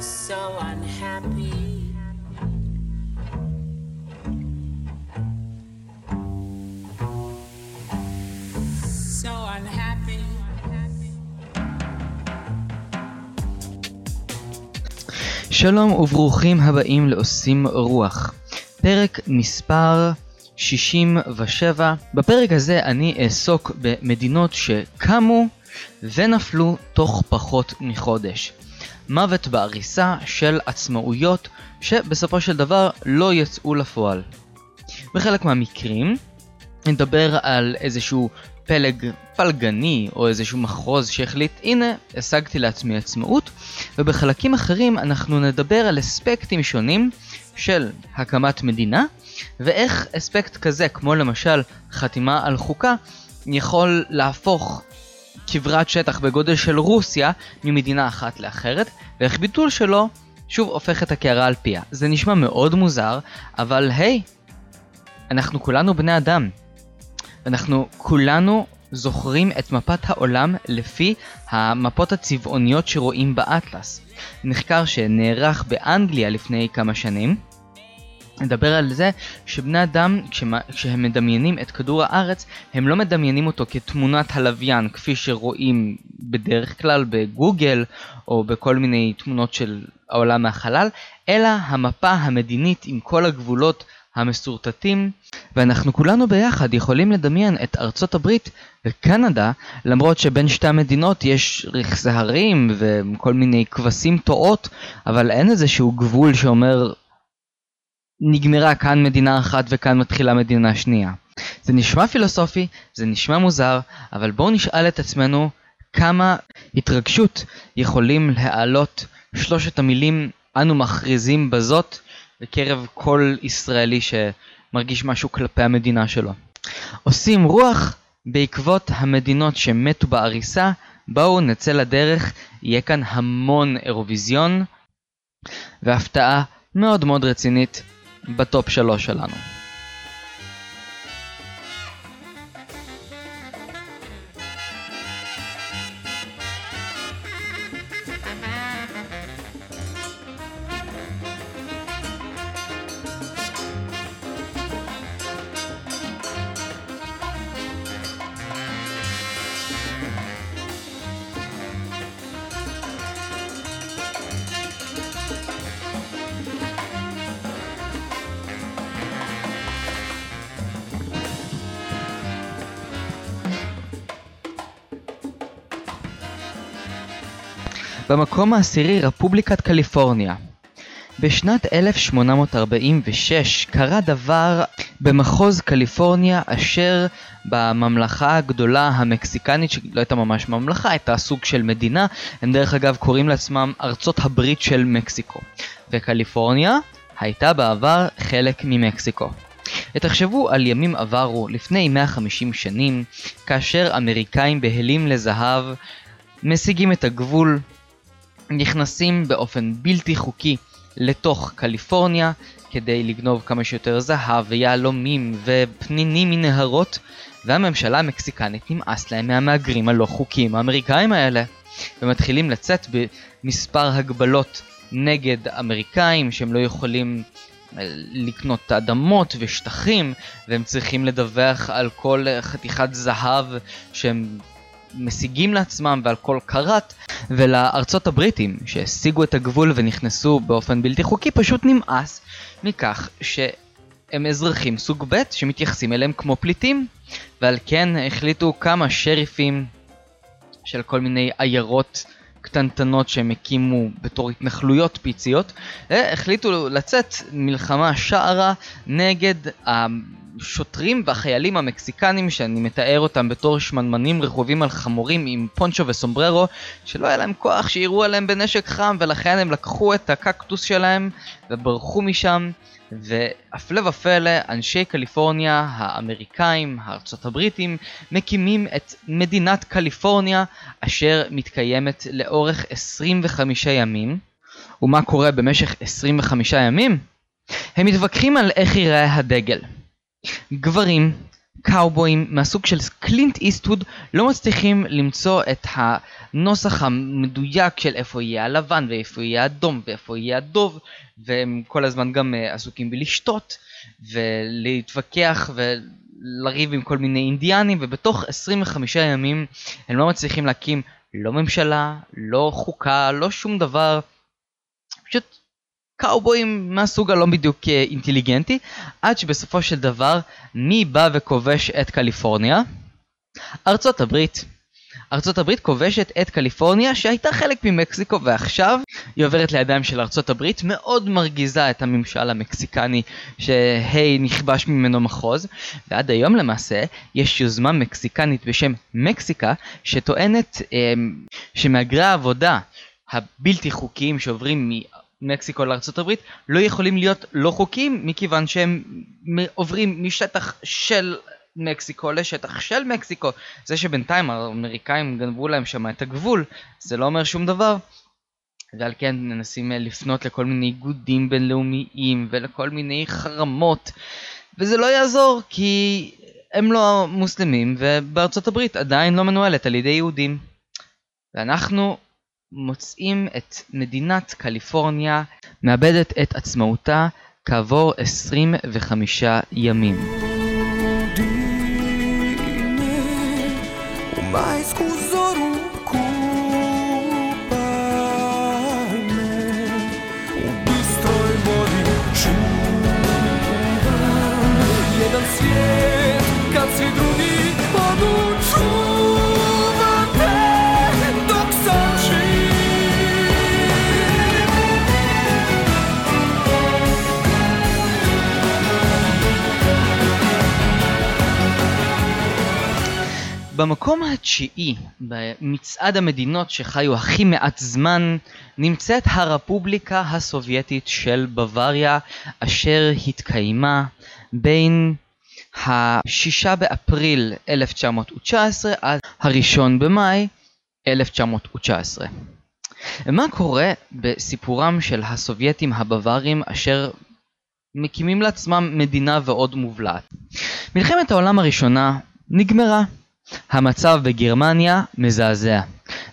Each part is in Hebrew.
so unhappy. So unhappy. שלום וברוכים הבאים לעושים רוח. פרק מספר 67. בפרק הזה אני אעסוק במדינות שקמו ונפלו תוך פחות מחודש. מוות בעריסה של עצמאויות שבסופו של דבר לא יצאו לפועל. בחלק מהמקרים נדבר על איזשהו פלג פלגני או איזשהו מחוז שהחליט הנה השגתי לעצמי עצמאות ובחלקים אחרים אנחנו נדבר על אספקטים שונים של הקמת מדינה ואיך אספקט כזה כמו למשל חתימה על חוקה יכול להפוך כברת שטח בגודל של רוסיה ממדינה אחת לאחרת ואיך ביטול שלו שוב הופך את הקערה על פיה. זה נשמע מאוד מוזר אבל היי אנחנו כולנו בני אדם אנחנו כולנו זוכרים את מפת העולם לפי המפות הצבעוניות שרואים באטלס. מחקר שנערך באנגליה לפני כמה שנים מדבר על זה שבני אדם כשהם מדמיינים את כדור הארץ הם לא מדמיינים אותו כתמונת הלוויין כפי שרואים בדרך כלל בגוגל או בכל מיני תמונות של העולם מהחלל אלא המפה המדינית עם כל הגבולות המסורטטים. ואנחנו כולנו ביחד יכולים לדמיין את ארצות הברית וקנדה למרות שבין שתי המדינות יש רכסי הרים וכל מיני כבשים טועות אבל אין איזשהו גבול שאומר נגמרה כאן מדינה אחת וכאן מתחילה מדינה שנייה. זה נשמע פילוסופי, זה נשמע מוזר, אבל בואו נשאל את עצמנו כמה התרגשות יכולים להעלות שלושת המילים אנו מכריזים בזאת בקרב כל ישראלי שמרגיש משהו כלפי המדינה שלו. עושים רוח בעקבות המדינות שמתו בעריסה, בואו נצא לדרך, יהיה כאן המון אירוויזיון והפתעה מאוד מאוד רצינית בטופ שלוש שלנו. במקום העשירי רפובליקת קליפורניה. בשנת 1846 קרה דבר במחוז קליפורניה אשר בממלכה הגדולה המקסיקנית שלא הייתה ממש ממלכה, הייתה סוג של מדינה, הם דרך אגב קוראים לעצמם ארצות הברית של מקסיקו. וקליפורניה הייתה בעבר חלק ממקסיקו. ותחשבו על ימים עברו לפני 150 שנים, כאשר אמריקאים בהלים לזהב משיגים את הגבול נכנסים באופן בלתי חוקי לתוך קליפורניה כדי לגנוב כמה שיותר זהב ויהלומים ופנינים מנהרות והממשלה המקסיקנית נמאס להם מהמהגרים הלא חוקיים האמריקאים האלה. ומתחילים לצאת במספר הגבלות נגד אמריקאים שהם לא יכולים אה, לקנות אדמות ושטחים והם צריכים לדווח על כל חתיכת זהב שהם משיגים לעצמם ועל כל קראט ולארצות הבריטים שהשיגו את הגבול ונכנסו באופן בלתי חוקי פשוט נמאס מכך שהם אזרחים סוג ב' שמתייחסים אליהם כמו פליטים ועל כן החליטו כמה שריפים של כל מיני עיירות קטנטנות שהם הקימו בתור התנחלויות פיציות, החליטו לצאת מלחמה שערה נגד השוטרים והחיילים המקסיקנים שאני מתאר אותם בתור שמנמנים רכובים על חמורים עם פונצ'ו וסומבררו שלא היה להם כוח שיראו עליהם בנשק חם ולכן הם לקחו את הקקטוס שלהם וברחו משם. והפלא ופלא אנשי קליפורניה האמריקאים הארצות הבריטים מקימים את מדינת קליפורניה אשר מתקיימת לאורך 25 ימים. ומה קורה במשך 25 ימים? הם מתווכחים על איך ייראה הדגל גברים קאובויים מהסוג של קלינט איסטווד לא מצליחים למצוא את הנוסח המדויק של איפה יהיה הלבן ואיפה יהיה האדום ואיפה יהיה הדוב והם כל הזמן גם אה, עסוקים בלשתות ולהתווכח ולריב עם כל מיני אינדיאנים ובתוך 25 ימים הם לא מצליחים להקים לא ממשלה, לא חוקה, לא שום דבר. פשוט קאובויים מהסוג הלא בדיוק אה, אינטליגנטי, עד שבסופו של דבר מי בא וכובש את קליפורניה? ארצות הברית. ארצות הברית כובשת את קליפורניה שהייתה חלק ממקסיקו ועכשיו היא עוברת לידיים של ארצות הברית מאוד מרגיזה את הממשל המקסיקני שהי נכבש ממנו מחוז ועד היום למעשה יש יוזמה מקסיקנית בשם מקסיקה שטוענת אה, שמהגרי העבודה הבלתי חוקיים שעוברים מקסיקו הברית לא יכולים להיות לא חוקיים מכיוון שהם עוברים משטח של מקסיקו לשטח של מקסיקו. זה שבינתיים האמריקאים גנבו להם שם את הגבול זה לא אומר שום דבר. ועל כן מנסים לפנות לכל מיני איגודים בינלאומיים ולכל מיני חרמות וזה לא יעזור כי הם לא מוסלמים ובארצות הברית עדיין לא מנוהלת על ידי יהודים. ואנחנו מוצאים את מדינת קליפורניה מאבדת את עצמאותה כעבור 25 ימים. Świat, במקום התשיעי במצעד המדינות שחיו הכי מעט זמן נמצאת הרפובליקה הסובייטית של בוואריה אשר התקיימה בין ה-6 באפריל 1919 עד ה-1 במאי 1919. מה קורה בסיפורם של הסובייטים הבווארים אשר מקימים לעצמם מדינה ועוד מובלעת? מלחמת העולם הראשונה נגמרה. המצב בגרמניה מזעזע.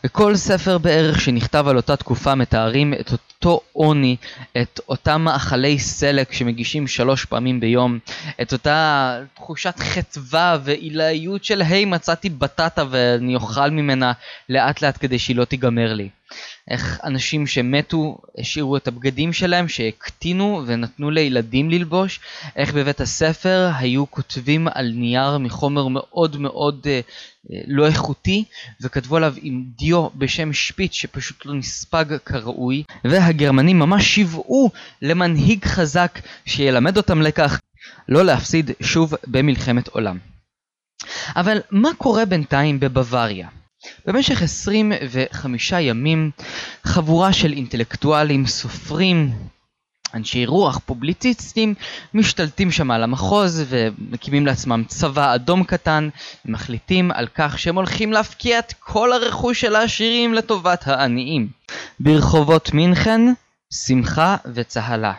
וכל ספר בערך שנכתב על אותה תקופה מתארים את אותו עוני, את אותם מאכלי סלק שמגישים שלוש פעמים ביום, את אותה תחושת חטבה ועילאיות של היי מצאתי בטטה ואני אוכל ממנה לאט לאט כדי שהיא לא תיגמר לי. איך אנשים שמתו השאירו את הבגדים שלהם שהקטינו ונתנו לילדים ללבוש, איך בבית הספר היו כותבים על נייר מחומר מאוד מאוד אה, לא איכותי וכתבו עליו עם דיו בשם שפיץ שפשוט לא נספג כראוי והגרמנים ממש שיוועו למנהיג חזק שילמד אותם לקח לא להפסיד שוב במלחמת עולם. אבל מה קורה בינתיים בבוואריה? במשך 25 ימים חבורה של אינטלקטואלים, סופרים, אנשי רוח, פובליציסטים, משתלטים שם על המחוז ומקימים לעצמם צבא אדום קטן ומחליטים על כך שהם הולכים להפקיע את כל הרכוש של העשירים לטובת העניים. ברחובות מינכן, שמחה וצהלה.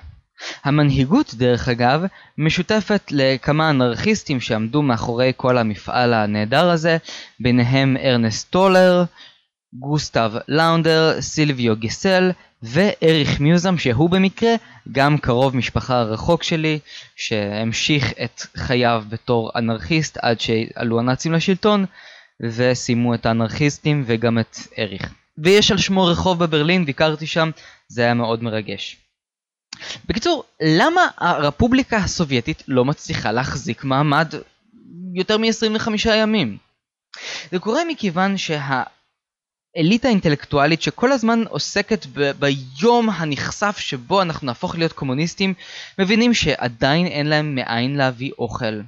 המנהיגות דרך אגב משותפת לכמה אנרכיסטים שעמדו מאחורי כל המפעל הנהדר הזה, ביניהם ארנסט טולר, גוסטב לאונדר, סילביו גיסל ואריך מיוזם שהוא במקרה גם קרוב משפחה רחוק שלי שהמשיך את חייו בתור אנרכיסט עד שעלו הנאצים לשלטון וסיימו את האנרכיסטים וגם את אריך. ויש על שמו רחוב בברלין, ביקרתי שם, זה היה מאוד מרגש. בקיצור, למה הרפובליקה הסובייטית לא מצליחה להחזיק מעמד יותר מ-25 ימים? זה קורה מכיוון שהאליטה האינטלקטואלית שכל הזמן עוסקת ב- ביום הנכסף שבו אנחנו נהפוך להיות קומוניסטים, מבינים שעדיין אין להם מאין להביא אוכל.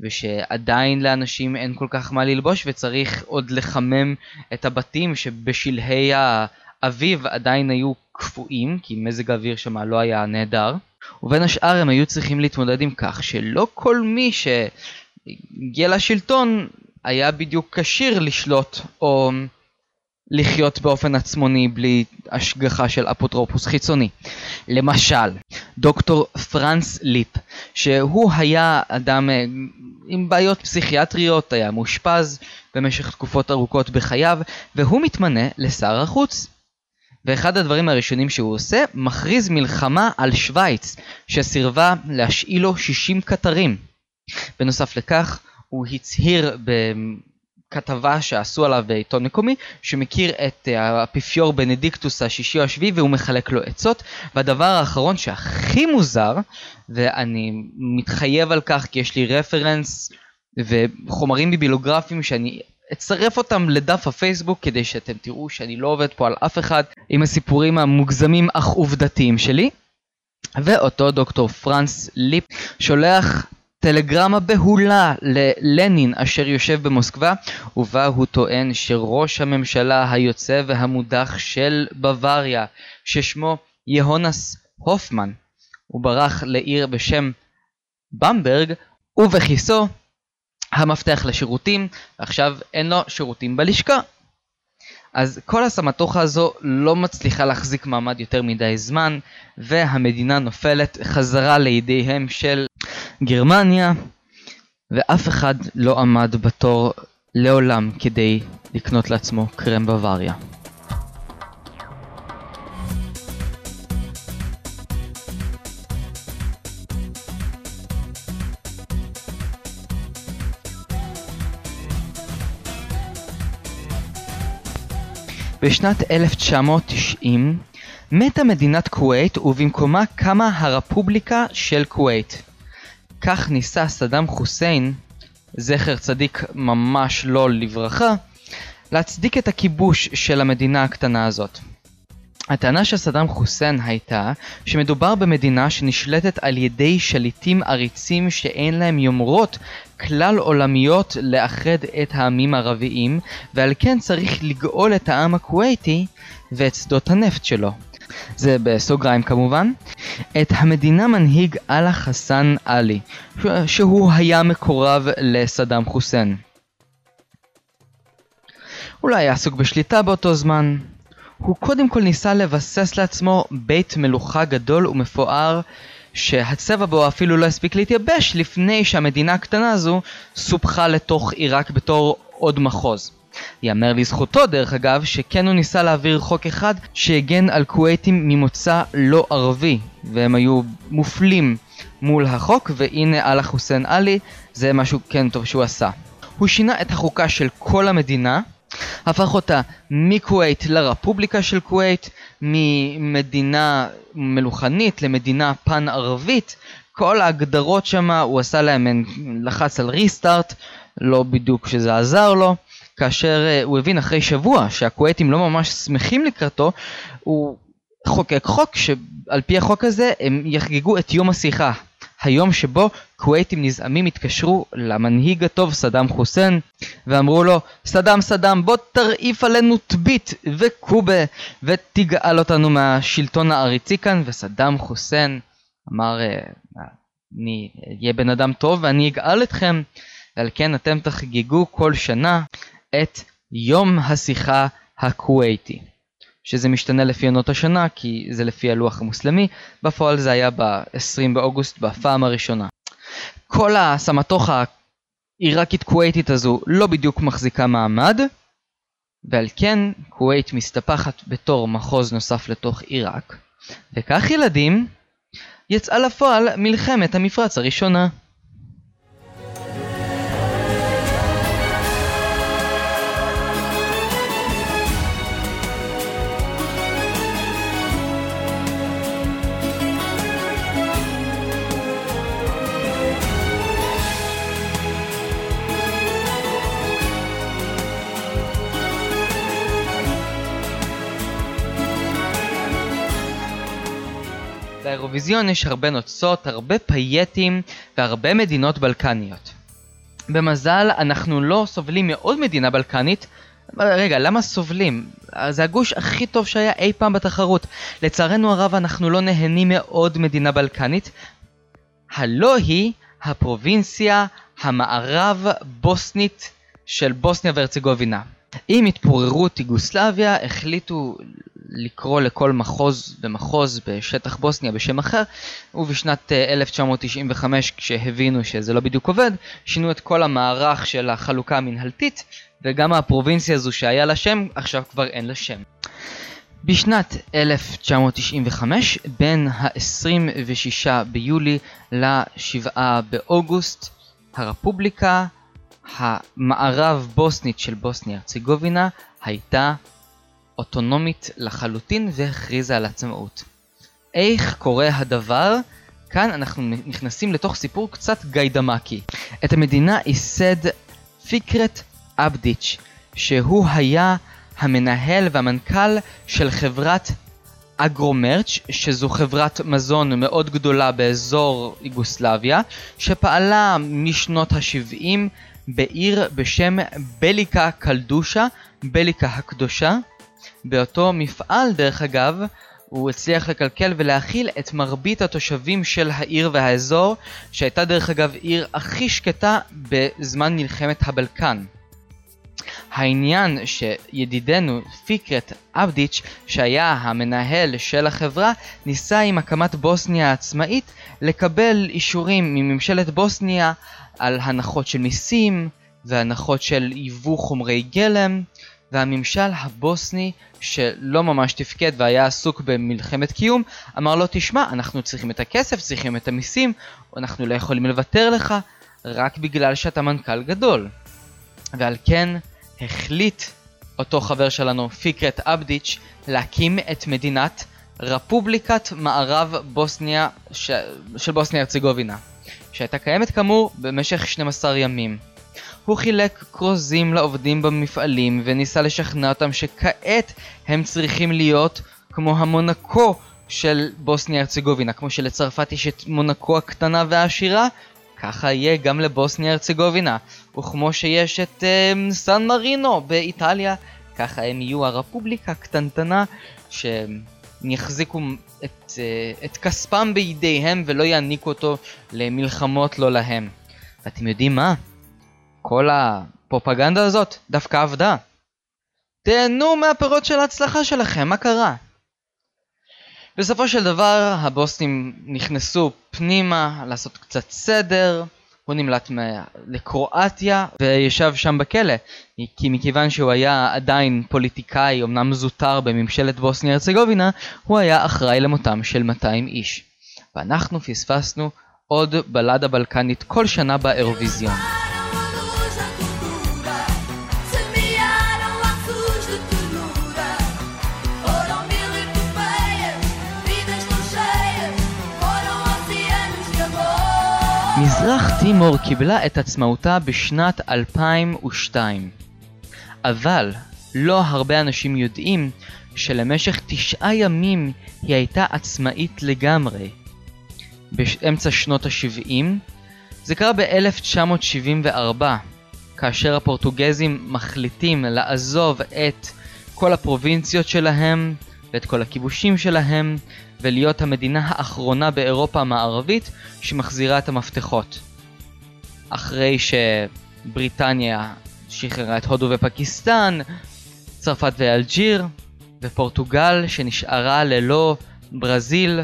ושעדיין לאנשים אין כל כך מה ללבוש וצריך עוד לחמם את הבתים שבשלהי האביב עדיין היו קפואים, כי מזג האוויר שם לא היה נהדר, ובין השאר הם היו צריכים להתמודד עם כך שלא כל מי שהגיע לשלטון היה בדיוק כשיר לשלוט או לחיות באופן עצמוני בלי השגחה של אפוטרופוס חיצוני. למשל, דוקטור פרנס ליפ, שהוא היה אדם אה, עם בעיות פסיכיאטריות, היה מאושפז במשך תקופות ארוכות בחייו, והוא מתמנה לשר החוץ. ואחד הדברים הראשונים שהוא עושה, מכריז מלחמה על שווייץ, שסירבה להשאיל לו 60 קטרים. בנוסף לכך, הוא הצהיר בכתבה שעשו עליו בעיתון מקומי, שמכיר את אה, האפיפיור בנדיקטוס השישי או השביעי והוא מחלק לו עצות. והדבר האחרון שהכי מוזר, ואני מתחייב על כך כי יש לי רפרנס וחומרים ביבליוגרפיים שאני אצרף אותם לדף הפייסבוק כדי שאתם תראו שאני לא עובד פה על אף אחד עם הסיפורים המוגזמים אך עובדתיים שלי. ואותו דוקטור פרנס ליפ שולח טלגרמה בהולה ללנין אשר יושב במוסקבה ובה הוא טוען שראש הממשלה היוצא והמודח של בוואריה ששמו יהונס הופמן הוא ברח לעיר בשם במברג ובכיסו המפתח לשירותים ועכשיו אין לו שירותים בלשכה אז כל הסמטוחה הזו לא מצליחה להחזיק מעמד יותר מדי זמן והמדינה נופלת חזרה לידיהם של גרמניה ואף אחד לא עמד בתור לעולם כדי לקנות לעצמו קרם בוואריה. בשנת 1990 מתה מדינת כווית ובמקומה קמה הרפובליקה של כווית. כך ניסה סדאם חוסיין, זכר צדיק ממש לא לברכה, להצדיק את הכיבוש של המדינה הקטנה הזאת. הטענה של סדאם חוסיין הייתה שמדובר במדינה שנשלטת על ידי שליטים עריצים שאין להם יומרות כלל עולמיות לאחד את העמים הערביים ועל כן צריך לגאול את העם הכווייתי ואת שדות הנפט שלו. זה בסוגריים כמובן. את המדינה מנהיג אללה חסן עלי, שהוא היה מקורב לסדאם חוסיין. אולי עסוק בשליטה באותו זמן. הוא קודם כל ניסה לבסס לעצמו בית מלוכה גדול ומפואר שהצבע בו אפילו לא הספיק להתייבש לפני שהמדינה הקטנה הזו סופחה לתוך עיראק בתור עוד מחוז. יאמר לזכותו דרך אגב שכן הוא ניסה להעביר חוק אחד שהגן על כווייטים ממוצא לא ערבי והם היו מופלים מול החוק והנה אללה חוסיין עלי זה משהו כן טוב שהוא עשה. הוא שינה את החוקה של כל המדינה הפך אותה מכווית לרפובליקה של כווית, ממדינה מלוכנית למדינה פן ערבית, כל ההגדרות שם הוא עשה להם, לחץ על ריסטארט, לא בדיוק שזה עזר לו, כאשר uh, הוא הבין אחרי שבוע שהכווייתים לא ממש שמחים לקראתו, הוא חוקק חוק שעל פי החוק הזה הם יחגגו את יום השיחה. היום שבו כווייתים נזעמים התקשרו למנהיג הטוב סדאם חוסיין ואמרו לו סדאם סדאם בוא תרעיף עלינו טבית וקובה ותגאל אותנו מהשלטון העריצי כאן וסדאם חוסיין אמר אה, אני אהיה בן אדם טוב ואני אגאל אתכם ועל כן אתם תחגגו כל שנה את יום השיחה הכווייתי. שזה משתנה לפי עונות השנה כי זה לפי הלוח המוסלמי, בפועל זה היה ב-20 באוגוסט בפעם הראשונה. כל הסמטוחה העיראקית כווייתית הזו לא בדיוק מחזיקה מעמד, ועל כן כווית מסתפחת בתור מחוז נוסף לתוך עיראק, וכך ילדים יצאה לפועל מלחמת המפרץ הראשונה. באירוויזיון יש הרבה נוצות, הרבה פייטים והרבה מדינות בלקניות. במזל אנחנו לא סובלים מעוד מדינה בלקנית רגע, למה סובלים? זה הגוש הכי טוב שהיה אי פעם בתחרות. לצערנו הרב אנחנו לא נהנים מעוד מדינה בלקנית. הלא היא הפרובינציה המערב בוסנית של בוסניה והרצגובינה. עם התפוררות יוגוסלביה החליטו לקרוא לכל מחוז ומחוז בשטח בוסניה בשם אחר, ובשנת 1995 כשהבינו שזה לא בדיוק עובד, שינו את כל המערך של החלוקה המנהלתית, וגם הפרובינציה הזו שהיה לה שם, עכשיו כבר אין לה שם. בשנת 1995, בין ה-26 ביולי ל-7 באוגוסט, הרפובליקה המערב בוסנית של בוסניה ארצגובינה הייתה אוטונומית לחלוטין והכריזה על עצמאות. איך קורה הדבר? כאן אנחנו נכנסים לתוך סיפור קצת גיידמקי. את המדינה ייסד פיקרט אבדיץ', שהוא היה המנהל והמנכ"ל של חברת אגרומרץ', שזו חברת מזון מאוד גדולה באזור יוגוסלביה, שפעלה משנות ה-70 בעיר בשם בליקה קלדושה, בליקה הקדושה. באותו מפעל, דרך אגב, הוא הצליח לקלקל ולהכיל את מרבית התושבים של העיר והאזור, שהייתה דרך אגב עיר הכי שקטה בזמן מלחמת הבלקן. העניין שידידנו פיקרט אבדיץ', שהיה המנהל של החברה, ניסה עם הקמת בוסניה העצמאית לקבל אישורים מממשלת בוסניה על הנחות של מיסים והנחות של ייבוא חומרי גלם, והממשל הבוסני שלא ממש תפקד והיה עסוק במלחמת קיום, אמר לו תשמע, אנחנו צריכים את הכסף, צריכים את המיסים, אנחנו לא יכולים לוותר לך רק בגלל שאתה מנכ"ל גדול. ועל כן החליט אותו חבר שלנו, פיקרט אבדיץ', להקים את מדינת רפובליקת מערב בוסניה ש... של בוסניה ארצגובינה, שהייתה קיימת כאמור במשך 12 ימים. הוא חילק כרוזים לעובדים במפעלים וניסה לשכנע אותם שכעת הם צריכים להיות כמו המונקו של בוסניה ארצגובינה, כמו שלצרפת יש את מונקו הקטנה והעשירה, ככה יהיה גם לבוסניה ארצגובינה. וכמו שיש את uh, סן מרינו באיטליה, ככה הם יהיו הרפובליקה הקטנטנה שיחזיקו את, uh, את כספם בידיהם ולא יעניקו אותו למלחמות לא להם. ואתם יודעים מה? כל הפרופגנדה הזאת דווקא עבדה. תהנו מהפירות של ההצלחה שלכם, מה קרה? בסופו של דבר הבוסים נכנסו פנימה לעשות קצת סדר, הוא נמלט לקרואטיה וישב שם בכלא כי מכיוון שהוא היה עדיין פוליטיקאי אמנם זוטר בממשלת בוסניה ארצגובינה הוא היה אחראי למותם של 200 איש. ואנחנו פספסנו עוד בלדה בלקנית כל שנה באירוויזיון מזרח טימור קיבלה את עצמאותה בשנת 2002. אבל לא הרבה אנשים יודעים שלמשך תשעה ימים היא הייתה עצמאית לגמרי. באמצע שנות ה-70 זה קרה ב-1974, כאשר הפורטוגזים מחליטים לעזוב את כל הפרובינציות שלהם ואת כל הכיבושים שלהם ולהיות המדינה האחרונה באירופה המערבית שמחזירה את המפתחות. אחרי שבריטניה שחררה את הודו ופקיסטן, צרפת ואלג'יר, ופורטוגל שנשארה ללא ברזיל,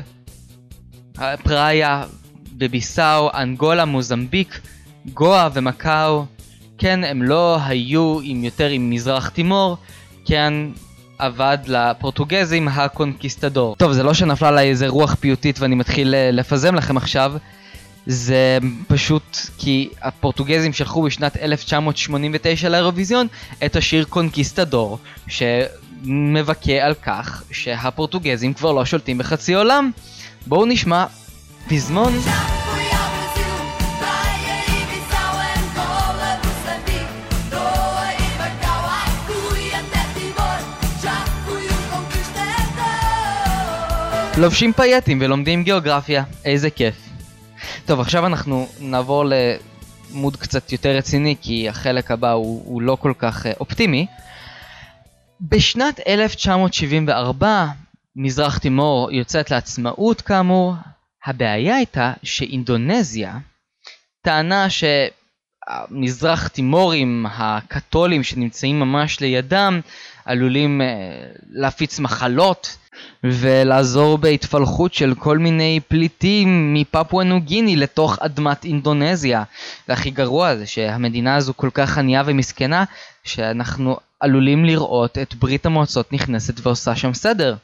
פראיה בביסאו, אנגולה, מוזמביק, גואה ומקאו, כן, הם לא היו עם יותר עם מזרח תימור, כן, עבד לפורטוגזים הקונקיסטדור. טוב, זה לא שנפלה עליי איזה רוח פיוטית ואני מתחיל אה, לפזם לכם עכשיו, זה פשוט כי הפורטוגזים שלחו בשנת 1989 לאירוויזיון את השיר קונקיסטדור, שמבכה על כך שהפורטוגזים כבר לא שולטים בחצי עולם. בואו נשמע פזמון. לובשים פייטים ולומדים גיאוגרפיה, איזה כיף. טוב, עכשיו אנחנו נעבור למוד קצת יותר רציני, כי החלק הבא הוא, הוא לא כל כך uh, אופטימי. בשנת 1974, מזרח תימור יוצאת לעצמאות כאמור. הבעיה הייתה שאינדונזיה טענה המזרח תימורים הקתולים שנמצאים ממש לידם עלולים אה, להפיץ מחלות ולעזור בהתפלחות של כל מיני פליטים מפפואה ניו גיני לתוך אדמת אינדונזיה. והכי גרוע זה שהמדינה הזו כל כך ענייה ומסכנה שאנחנו עלולים לראות את ברית המועצות נכנסת ועושה שם סדר.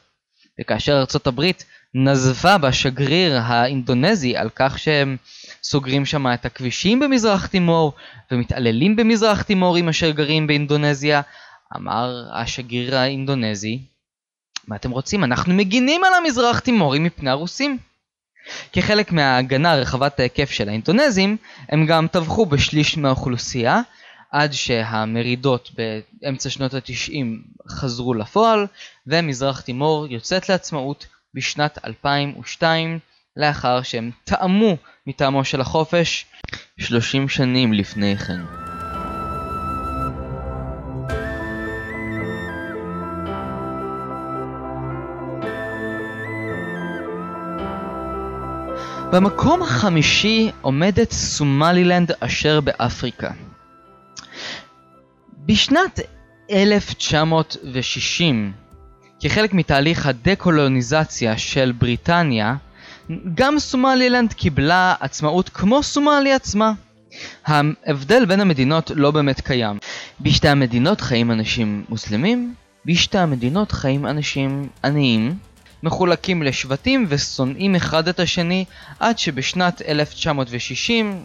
וכאשר ארצות הברית נזפה בשגריר האינדונזי על כך שהם סוגרים שם את הכבישים במזרח תימור ומתעללים במזרח תימורים אשר גרים באינדונזיה, אמר השגריר האינדונזי, מה אתם רוצים? אנחנו מגינים על המזרח תימורים מפני הרוסים. כחלק מההגנה רחבת ההיקף של האינדונזים, הם גם טבחו בשליש מהאוכלוסייה, עד שהמרידות באמצע שנות התשעים חזרו לפועל, ומזרח תימור יוצאת לעצמאות בשנת 2002, לאחר שהם טעמו מטעמו של החופש 30 שנים לפני כן. במקום החמישי עומדת סומלילנד אשר באפריקה. בשנת 1960, כחלק מתהליך הדקולוניזציה של בריטניה, גם סומלילנד קיבלה עצמאות כמו סומלי עצמה. ההבדל בין המדינות לא באמת קיים. בשתי המדינות חיים אנשים מוסלמים, בשתי המדינות חיים אנשים עניים, מחולקים לשבטים ושונאים אחד את השני, עד שבשנת 1960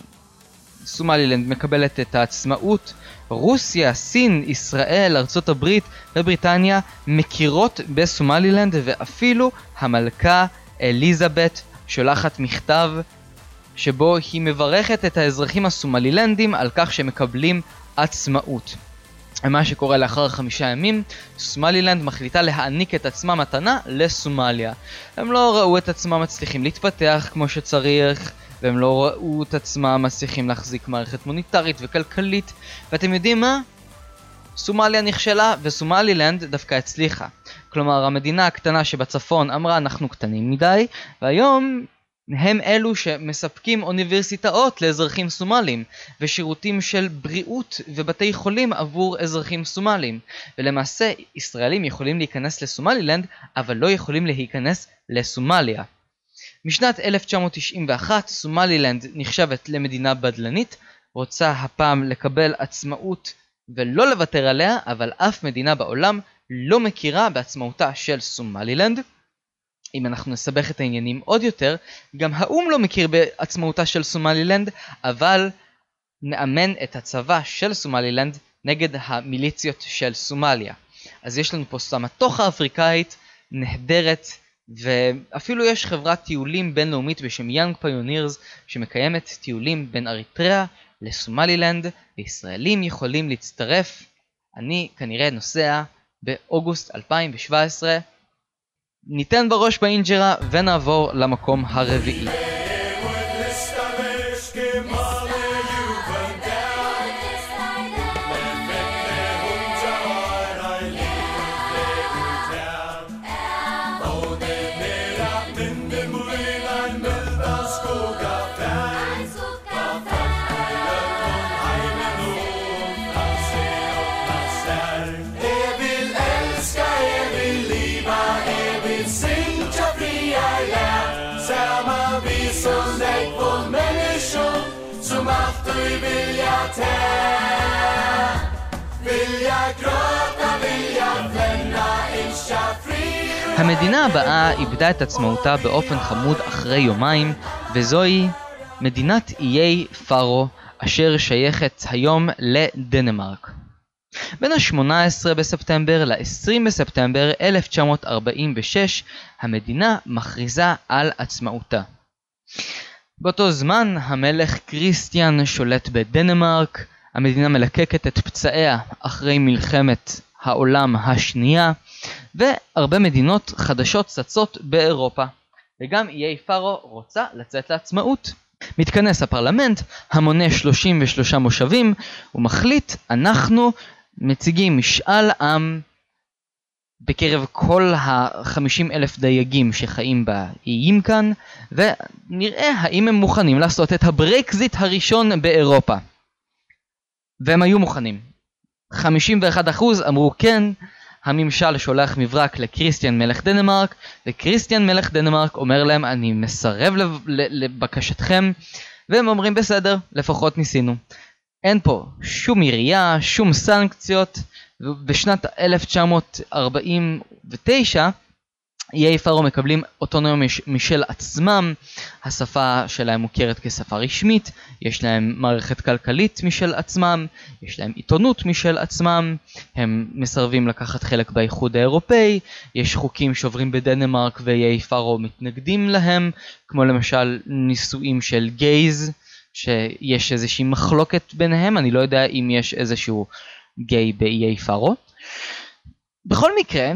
סומלילנד מקבלת את העצמאות, רוסיה, סין, ישראל, ארצות הברית ובריטניה מכירות בסומלילנד ואפילו המלכה אליזבת שולחת מכתב שבו היא מברכת את האזרחים הסומלילנדים על כך שהם מקבלים עצמאות. מה שקורה לאחר חמישה ימים, סומלילנד מחליטה להעניק את עצמה מתנה לסומליה. הם לא ראו את עצמם מצליחים להתפתח כמו שצריך, והם לא ראו את עצמם מצליחים להחזיק מערכת מוניטרית וכלכלית, ואתם יודעים מה? סומליה נכשלה וסומלילנד דווקא הצליחה. כלומר, המדינה הקטנה שבצפון אמרה אנחנו קטנים מדי, והיום הם אלו שמספקים אוניברסיטאות לאזרחים סומלים, ושירותים של בריאות ובתי חולים עבור אזרחים סומלים. ולמעשה, ישראלים יכולים להיכנס לסומלילנד, אבל לא יכולים להיכנס לסומליה. משנת 1991 סומלילנד נחשבת למדינה בדלנית, רוצה הפעם לקבל עצמאות ולא לוותר עליה, אבל אף מדינה בעולם לא מכירה בעצמאותה של סומלילנד. אם אנחנו נסבך את העניינים עוד יותר, גם האו"ם לא מכיר בעצמאותה של סומלילנד, אבל נאמן את הצבא של סומלילנד נגד המיליציות של סומליה. אז יש לנו פה סמטוחה אפריקאית נהדרת, ואפילו יש חברת טיולים בינלאומית בשם יאנג פיונירס שמקיימת טיולים בין אריתריאה לסומלילנד, וישראלים יכולים להצטרף. אני כנראה נוסע באוגוסט 2017. ניתן בראש באינג'רה ונעבור למקום הרביעי. המדינה הבאה איבדה את עצמאותה באופן חמוד אחרי יומיים, וזוהי מדינת איי פארו, אשר שייכת היום לדנמרק. בין ה-18 בספטמבר ל-20 בספטמבר 1946, המדינה מכריזה על עצמאותה. באותו זמן המלך כריסטיאן שולט בדנמרק, המדינה מלקקת את פצעיה אחרי מלחמת העולם השנייה, והרבה מדינות חדשות צצות באירופה. וגם איי פארו רוצה לצאת לעצמאות. מתכנס הפרלמנט, המונה 33 מושבים, ומחליט, אנחנו מציגים משאל עם בקרב כל ה-50 אלף דייגים שחיים באיים כאן, ונראה האם הם מוכנים לעשות את הברקזיט הראשון באירופה. והם היו מוכנים. 51% אמרו כן, הממשל שולח מברק לקריסטיאן מלך דנמרק, וקריסטיאן מלך דנמרק אומר להם אני מסרב לבקשתכם, והם אומרים בסדר, לפחות ניסינו. אין פה שום עירייה, שום סנקציות, ובשנת 1949 איי פארו מקבלים אוטונומיה משל עצמם, השפה שלהם מוכרת כשפה רשמית, יש להם מערכת כלכלית משל עצמם, יש להם עיתונות משל עצמם, הם מסרבים לקחת חלק באיחוד האירופאי, יש חוקים שעוברים בדנמרק ואיי פארו מתנגדים להם, כמו למשל נישואים של גייז, שיש איזושהי מחלוקת ביניהם, אני לא יודע אם יש איזשהו גיי באיי פארו. בכל מקרה,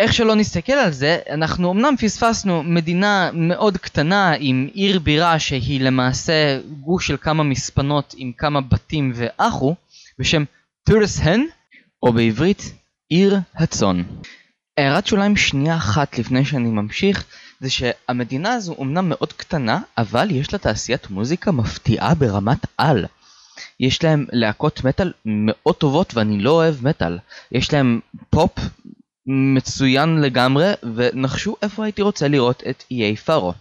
איך שלא נסתכל על זה, אנחנו אמנם פספסנו מדינה מאוד קטנה עם עיר בירה שהיא למעשה גוש של כמה מספנות עם כמה בתים ואחו, בשם טורסהן, או בעברית עיר הצאן. הערת שוליים שנייה אחת לפני שאני ממשיך, זה שהמדינה הזו אמנם מאוד קטנה, אבל יש לה תעשיית מוזיקה מפתיעה ברמת על. יש להם להקות מטאל מאוד טובות ואני לא אוהב מטאל. יש להם פופ מצוין לגמרי, ונחשו איפה הייתי רוצה לראות את איי פארו.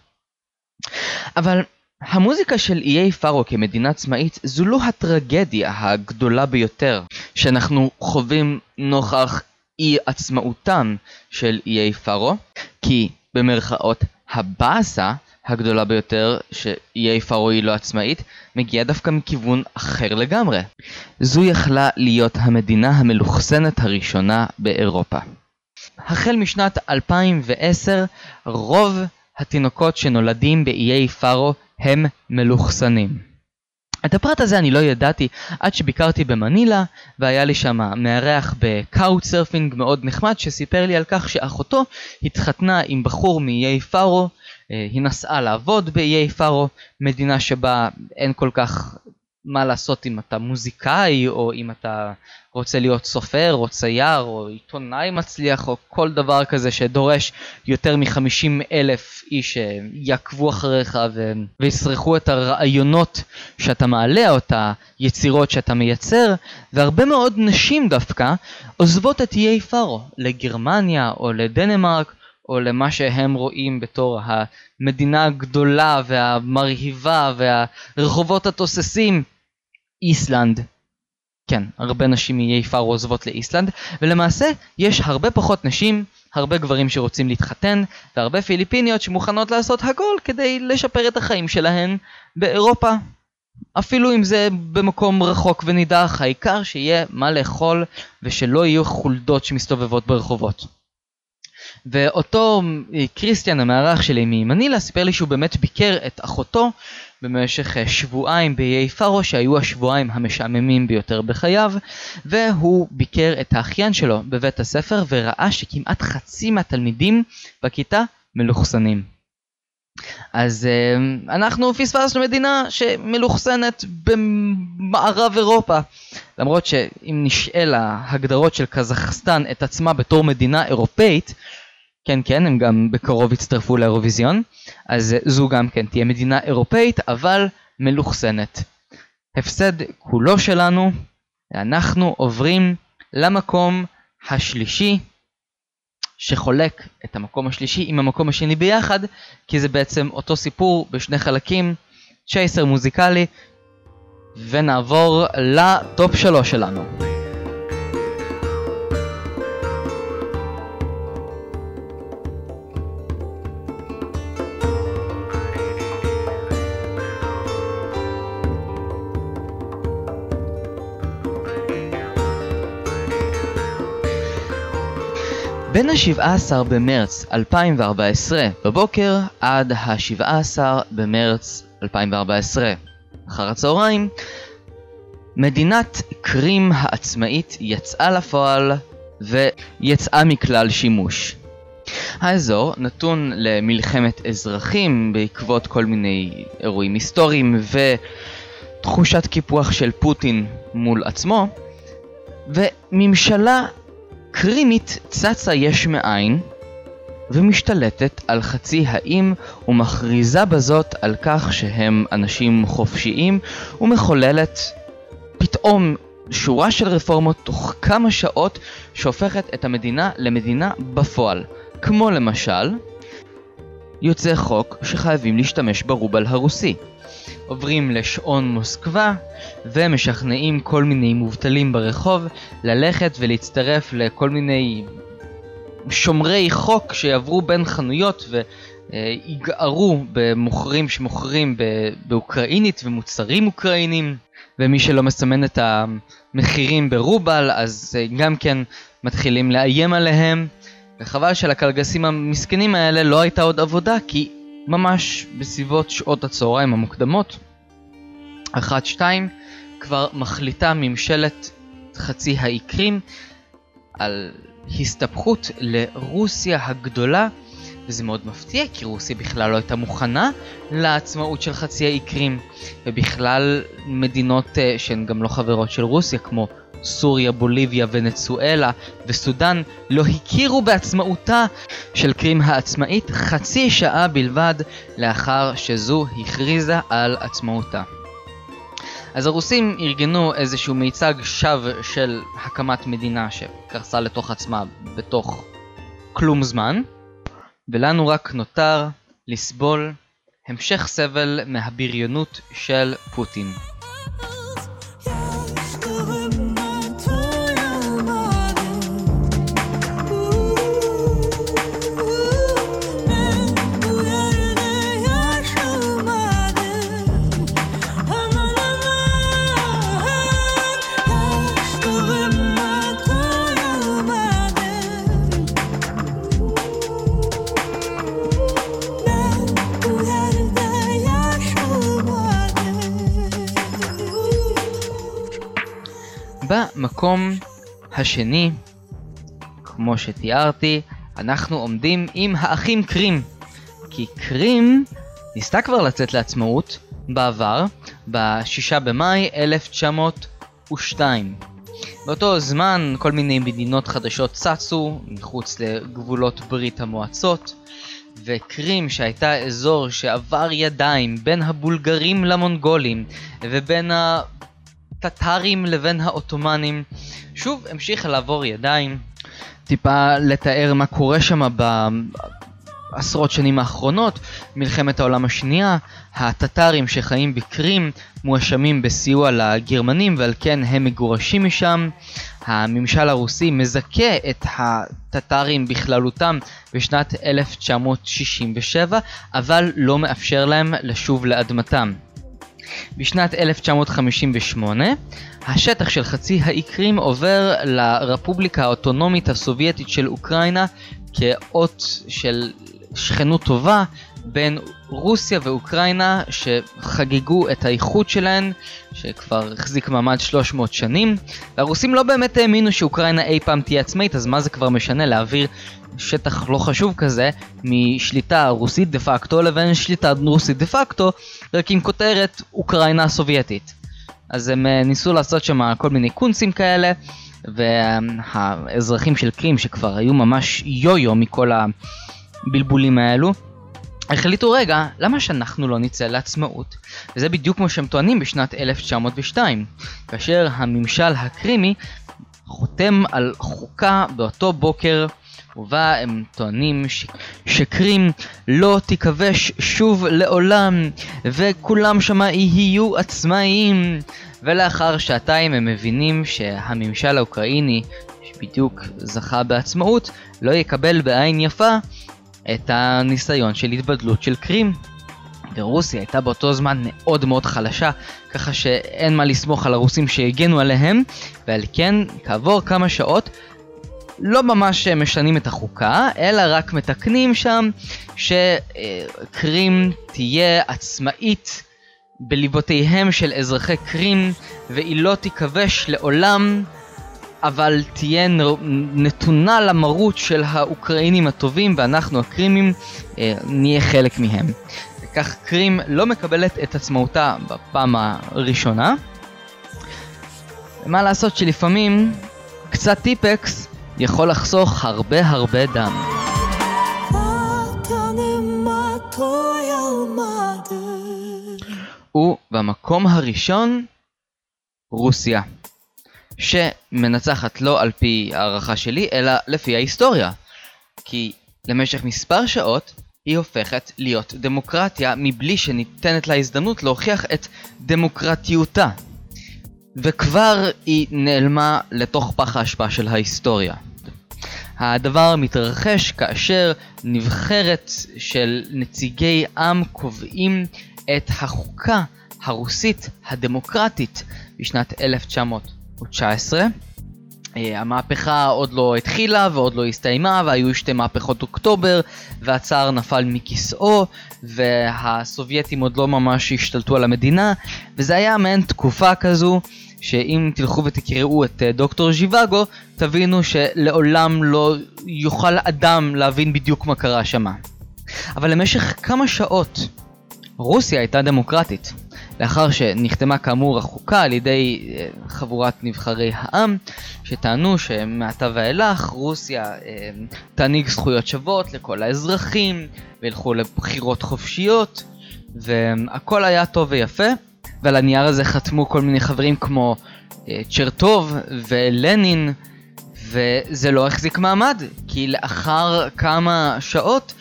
אבל המוזיקה של איי פארו כמדינה עצמאית זו לא הטרגדיה הגדולה ביותר שאנחנו חווים נוכח אי עצמאותם של איי פארו, כי במרכאות הבאסה הגדולה ביותר שאיי פארו היא לא עצמאית מגיעה דווקא מכיוון אחר לגמרי. זו יכלה להיות המדינה המלוכסנת הראשונה באירופה. החל משנת 2010 רוב התינוקות שנולדים באיי פארו הם מלוכסנים. את הפרט הזה אני לא ידעתי עד שביקרתי במנילה והיה לי שם מארח ב couch surfing מאוד נחמד שסיפר לי על כך שאחותו התחתנה עם בחור מאיי פארו, אה, היא נסעה לעבוד באיי פארו, מדינה שבה אין כל כך מה לעשות אם אתה מוזיקאי או אם אתה רוצה להיות סופר או צייר או עיתונאי מצליח או כל דבר כזה שדורש יותר מ-50 אלף איש שיעקבו אחריך ו... ויסרחו את הרעיונות שאתה מעלה או את היצירות שאתה מייצר והרבה מאוד נשים דווקא עוזבות את איי פארו לגרמניה או לדנמרק או למה שהם רואים בתור המדינה הגדולה והמרהיבה והרחובות התוססים, איסלנד. כן, הרבה נשים מאיי פארו עוזבות לאיסלנד, ולמעשה יש הרבה פחות נשים, הרבה גברים שרוצים להתחתן, והרבה פיליפיניות שמוכנות לעשות הכל כדי לשפר את החיים שלהן באירופה. אפילו אם זה במקום רחוק ונידח, העיקר שיהיה מה לאכול ושלא יהיו חולדות שמסתובבות ברחובות. ואותו אה, קריסטיאן המארח שלי ממנילה סיפר לי שהוא באמת ביקר את אחותו במשך אה, שבועיים באיי פארו שהיו השבועיים המשעממים ביותר בחייו והוא ביקר את האחיין שלו בבית הספר וראה שכמעט חצי מהתלמידים בכיתה מלוכסנים. אז uh, אנחנו פספסנו מדינה שמלוכסנת במערב אירופה. למרות שאם נשאל ההגדרות של קזחסטן את עצמה בתור מדינה אירופאית, כן כן הם גם בקרוב יצטרפו לאירוויזיון אז זו גם כן תהיה מדינה אירופאית אבל מלוכסנת. הפסד כולו שלנו אנחנו עוברים למקום השלישי שחולק את המקום השלישי עם המקום השני ביחד כי זה בעצם אותו סיפור בשני חלקים צ'ייסר מוזיקלי ונעבור לטופ שלוש שלנו. בין ה-17 במרץ 2014 בבוקר עד ה-17 במרץ 2014 אחר הצהריים, מדינת קרים העצמאית יצאה לפועל ויצאה מכלל שימוש. האזור נתון למלחמת אזרחים בעקבות כל מיני אירועים היסטוריים ותחושת קיפוח של פוטין מול עצמו, וממשלה קרימית צצה יש מאין ומשתלטת על חצי האם ומכריזה בזאת על כך שהם אנשים חופשיים ומחוללת פתאום שורה של רפורמות תוך כמה שעות שהופכת את המדינה למדינה בפועל. כמו למשל, יוצא חוק שחייבים להשתמש ברובל הרוסי. עוברים לשעון מוסקבה ומשכנעים כל מיני מובטלים ברחוב ללכת ולהצטרף לכל מיני שומרי חוק שיעברו בין חנויות ויגערו במוכרים שמוכרים באוקראינית ומוצרים אוקראינים. ומי שלא מסמן את המחירים ברובל אז גם כן מתחילים לאיים עליהם. וחבל שלקלגסים המסכנים האלה לא הייתה עוד עבודה כי ממש בסביבות שעות הצהריים המוקדמות, אחת שתיים, כבר מחליטה ממשלת חצי האי קרים על הסתבכות לרוסיה הגדולה, וזה מאוד מפתיע כי רוסיה בכלל לא הייתה מוכנה לעצמאות של חצי האי קרים, ובכלל מדינות אה, שהן גם לא חברות של רוסיה כמו סוריה, בוליביה, ונצואלה וסודאן לא הכירו בעצמאותה של קרים העצמאית חצי שעה בלבד לאחר שזו הכריזה על עצמאותה. אז הרוסים ארגנו איזשהו מיצג שווא של הקמת מדינה שקרסה לתוך עצמה בתוך כלום זמן, ולנו רק נותר לסבול המשך סבל מהבריונות של פוטין. השני, כמו שתיארתי, אנחנו עומדים עם האחים קרים. כי קרים ניסתה כבר לצאת לעצמאות בעבר, ב-6 במאי 1902. באותו זמן כל מיני מדינות חדשות צצו מחוץ לגבולות ברית המועצות, וקרים שהייתה אזור שעבר ידיים בין הבולגרים למונגולים ובין הטטרים לבין העות'מאנים, שוב המשיכה לעבור ידיים. טיפה לתאר מה קורה שם בעשרות שנים האחרונות, מלחמת העולם השנייה, הטטרים שחיים בקרים מואשמים בסיוע לגרמנים ועל כן הם מגורשים משם. הממשל הרוסי מזכה את הטטרים בכללותם בשנת 1967, אבל לא מאפשר להם לשוב לאדמתם. בשנת 1958 השטח של חצי האי קרים עובר לרפובליקה האוטונומית הסובייטית של אוקראינה כאות של שכנות טובה בין רוסיה ואוקראינה שחגגו את האיחוד שלהן שכבר החזיק מעמד 300 שנים. והרוסים לא באמת האמינו שאוקראינה אי פעם תהיה עצמאית אז מה זה כבר משנה להעביר שטח לא חשוב כזה משליטה רוסית דה פקטו לבין שליטה רוסית דה פקטו רק עם כותרת אוקראינה הסובייטית. אז הם אה, ניסו לעשות שם כל מיני קונסים כאלה והאזרחים של קרים שכבר היו ממש יו-יו מכל הבלבולים האלו החליטו רגע, למה שאנחנו לא נצא לעצמאות? וזה בדיוק כמו שהם טוענים בשנת 1902, כאשר הממשל הקרימי חותם על חוקה באותו בוקר ובה הם טוענים ש... שקרים לא תיכבש שוב לעולם וכולם שמה יהיו עצמאיים ולאחר שעתיים הם מבינים שהממשל האוקראיני שבדיוק זכה בעצמאות לא יקבל בעין יפה את הניסיון של התבדלות של קרים. ורוסיה הייתה באותו זמן מאוד מאוד חלשה, ככה שאין מה לסמוך על הרוסים שהגנו עליהם, ועל כן, כעבור כמה שעות, לא ממש משנים את החוקה, אלא רק מתקנים שם שקרים תהיה עצמאית בליבותיהם של אזרחי קרים, והיא לא תיכבש לעולם אבל תהיה נתונה למרות של האוקראינים הטובים ואנחנו הקרימים אה, נהיה חלק מהם. וכך קרים לא מקבלת את עצמאותה בפעם הראשונה. מה לעשות שלפעמים קצת טיפקס יכול לחסוך הרבה הרבה דם. ובמקום הראשון רוסיה. שמנצחת לא על פי הערכה שלי, אלא לפי ההיסטוריה. כי למשך מספר שעות היא הופכת להיות דמוקרטיה מבלי שניתנת לה הזדמנות להוכיח את דמוקרטיותה. וכבר היא נעלמה לתוך פח האשפה של ההיסטוריה. הדבר מתרחש כאשר נבחרת של נציגי עם קובעים את החוקה הרוסית הדמוקרטית בשנת 1919. אה, המהפכה עוד לא התחילה ועוד לא הסתיימה והיו שתי מהפכות אוקטובר והצאר נפל מכיסאו והסובייטים עוד לא ממש השתלטו על המדינה וזה היה מעין תקופה כזו שאם תלכו ותקראו את אה, דוקטור ז'יוואגו, תבינו שלעולם לא יוכל אדם להבין בדיוק מה קרה שמה. אבל למשך כמה שעות רוסיה הייתה דמוקרטית. לאחר שנחתמה כאמור החוקה על ידי אה, חבורת נבחרי העם, שטענו שמעתה ואילך רוסיה אה, תעניק זכויות שוות לכל האזרחים, וילכו לבחירות חופשיות, והכל היה טוב ויפה, ועל הנייר הזה חתמו כל מיני חברים כמו אה, צ'רטוב ולנין, וזה לא החזיק מעמד, כי לאחר כמה שעות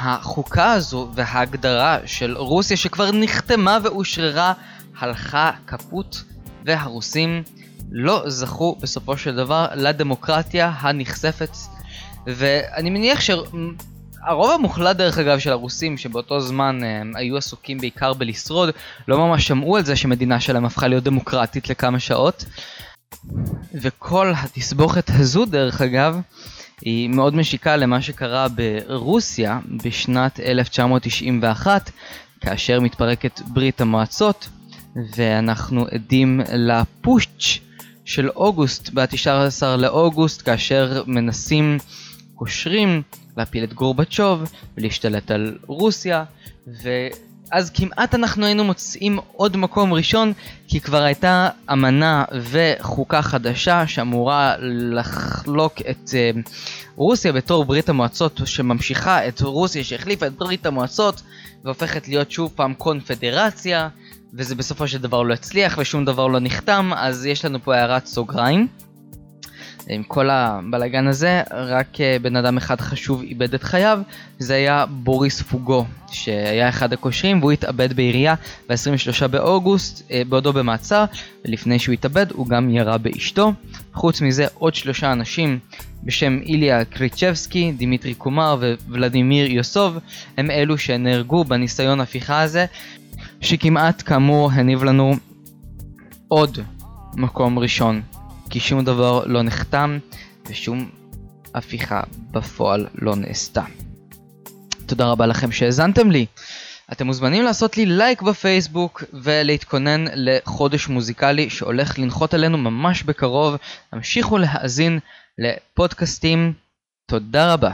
החוקה הזו וההגדרה של רוסיה שכבר נחתמה ואושררה הלכה כפות, והרוסים לא זכו בסופו של דבר לדמוקרטיה הנכספת. ואני מניח ש... הרוב המוחלט דרך אגב של הרוסים שבאותו זמן הם, אה, היו עסוקים בעיקר בלשרוד לא ממש שמעו על זה שמדינה שלהם הפכה להיות דמוקרטית לכמה שעות. וכל התסבוכת הזו דרך אגב היא מאוד משיקה למה שקרה ברוסיה בשנת 1991 כאשר מתפרקת ברית המועצות ואנחנו עדים לפוטש של אוגוסט ב-19 לאוגוסט כאשר מנסים קושרים להפיל את גורבצ'וב ולהשתלט על רוסיה ואז כמעט אנחנו היינו מוצאים עוד מקום ראשון כי כבר הייתה אמנה וחוקה חדשה שאמורה לחלוק את uh, רוסיה בתור ברית המועצות שממשיכה את רוסיה שהחליפה את ברית המועצות והופכת להיות שוב פעם קונפדרציה וזה בסופו של דבר לא הצליח ושום דבר לא נחתם אז יש לנו פה הערת סוגריים עם כל הבלאגן הזה, רק אה, בן אדם אחד חשוב איבד את חייו, זה היה בוריס פוגו, שהיה אחד הקושרים והוא התאבד בירייה ב-23 באוגוסט, אה, בעודו במעצר, ולפני שהוא התאבד הוא גם ירה באשתו. חוץ מזה עוד שלושה אנשים בשם איליה קריצ'בסקי, דימיטרי קומר וולדימיר יוסוב, הם אלו שנהרגו בניסיון הפיכה הזה, שכמעט כאמור הניב לנו עוד מקום ראשון כי שום דבר לא נחתם ושום הפיכה בפועל לא נעשתה. תודה רבה לכם שהאזנתם לי. אתם מוזמנים לעשות לי לייק בפייסבוק ולהתכונן לחודש מוזיקלי שהולך לנחות עלינו ממש בקרוב. המשיכו להאזין לפודקאסטים. תודה רבה.